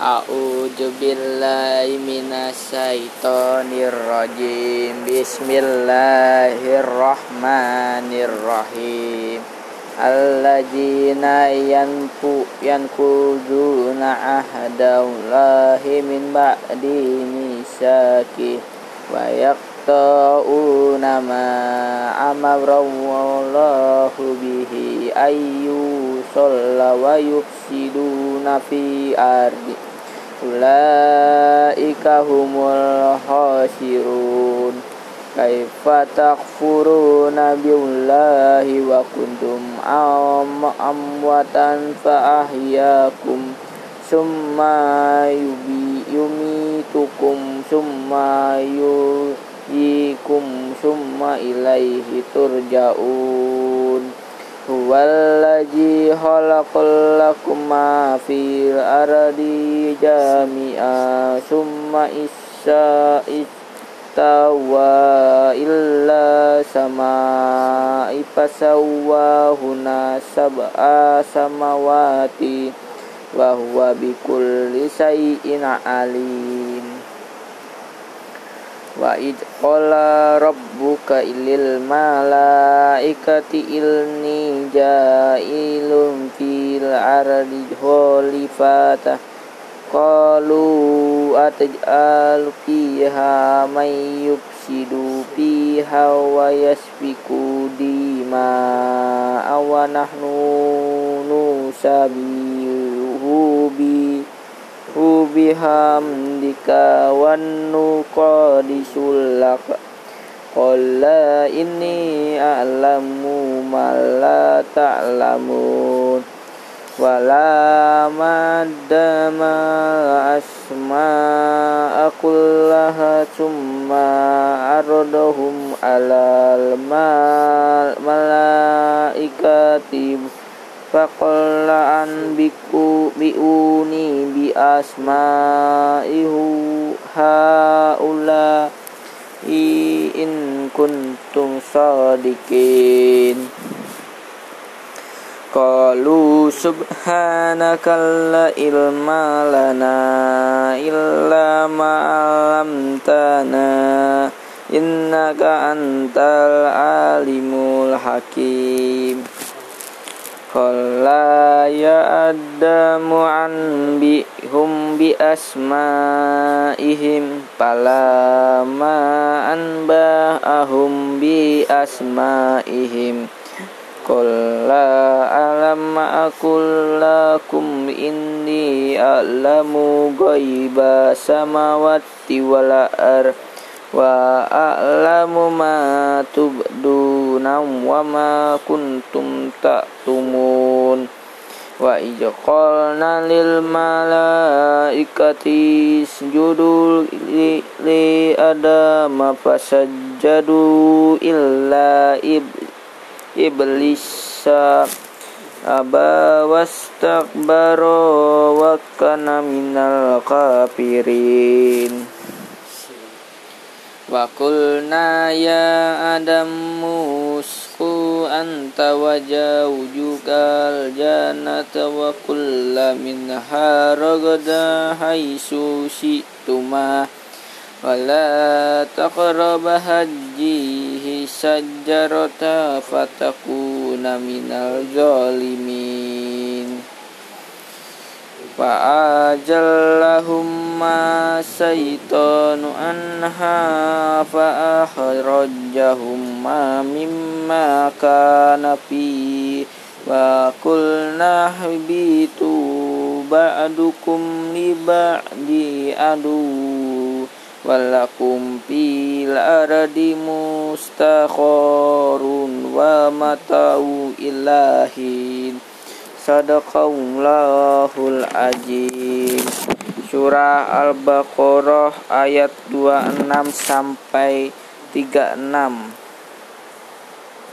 A'udzu billahi minasyaitonir rajim. Bismillahirrahmanirrahim. Alladzina yanku yankuduna ahdallahi min ba'di misaki wa yaqta'una ma amarallahu bihi ayyu salla yufsiduna fi ardi ulaika humul khasirun. Kaifa takfuruna billahi wa kuntum am amwatan fa ahyakum. Summa yubi yumitukum summa yuhyikum summa ilaihi turja'un Huwallazi khalaqal lakum ma fil ardi jami'a summa isa istawa illa sama huna sab'a samawati wa huwa bikulli shay'in alim Wa id qala rabbuka ilil malaikati ilni ja'ilun fil ardi khalifata qalu ataj'al fiha may yufsidu fiha wa yasfiku dima awa nahnu nusabihu bi bihamdika wan nuqadisul lak. Qala inni a'lamu ma la ta'lamun. Wala maddama asma'a kullaha Summa aradahum alal malaikati faqalla an biku biuni bi asma'ihu haula in kuntum sadiqin. Qalu subhanaka la ilma lana illa ma 'allamtana innaka antal alimul hakim Qala ya adamu an bihum bi asma'ihim Palama anba'ahum bi asma'ihim Qala alam aqul lakum inni a'lamu ghaiba samawati wal ardh wa a'lamu ma tubduna wa ma kuntum ta'tumun. Wa ijqalna lil malaikati isjudu li, li adama fasajjadu illa ib, iblis aba wastakbara wa kana minal kafirin وقلنا يا آدم اسكو أنت وجوجك الجنة وكل منها رغدا حيث شئتما ولا تقرب هجيه شجرة فتكون من الظالمين sajjarata fatakuna minal zalimin Fa'ajallahum ma syaitanu anha fa'akhrajahum ma mimma kana fi wa qulna habitu ba'dukum li ba'di Sadaqallahul Azim Surah Al-Baqarah ayat 26 sampai 36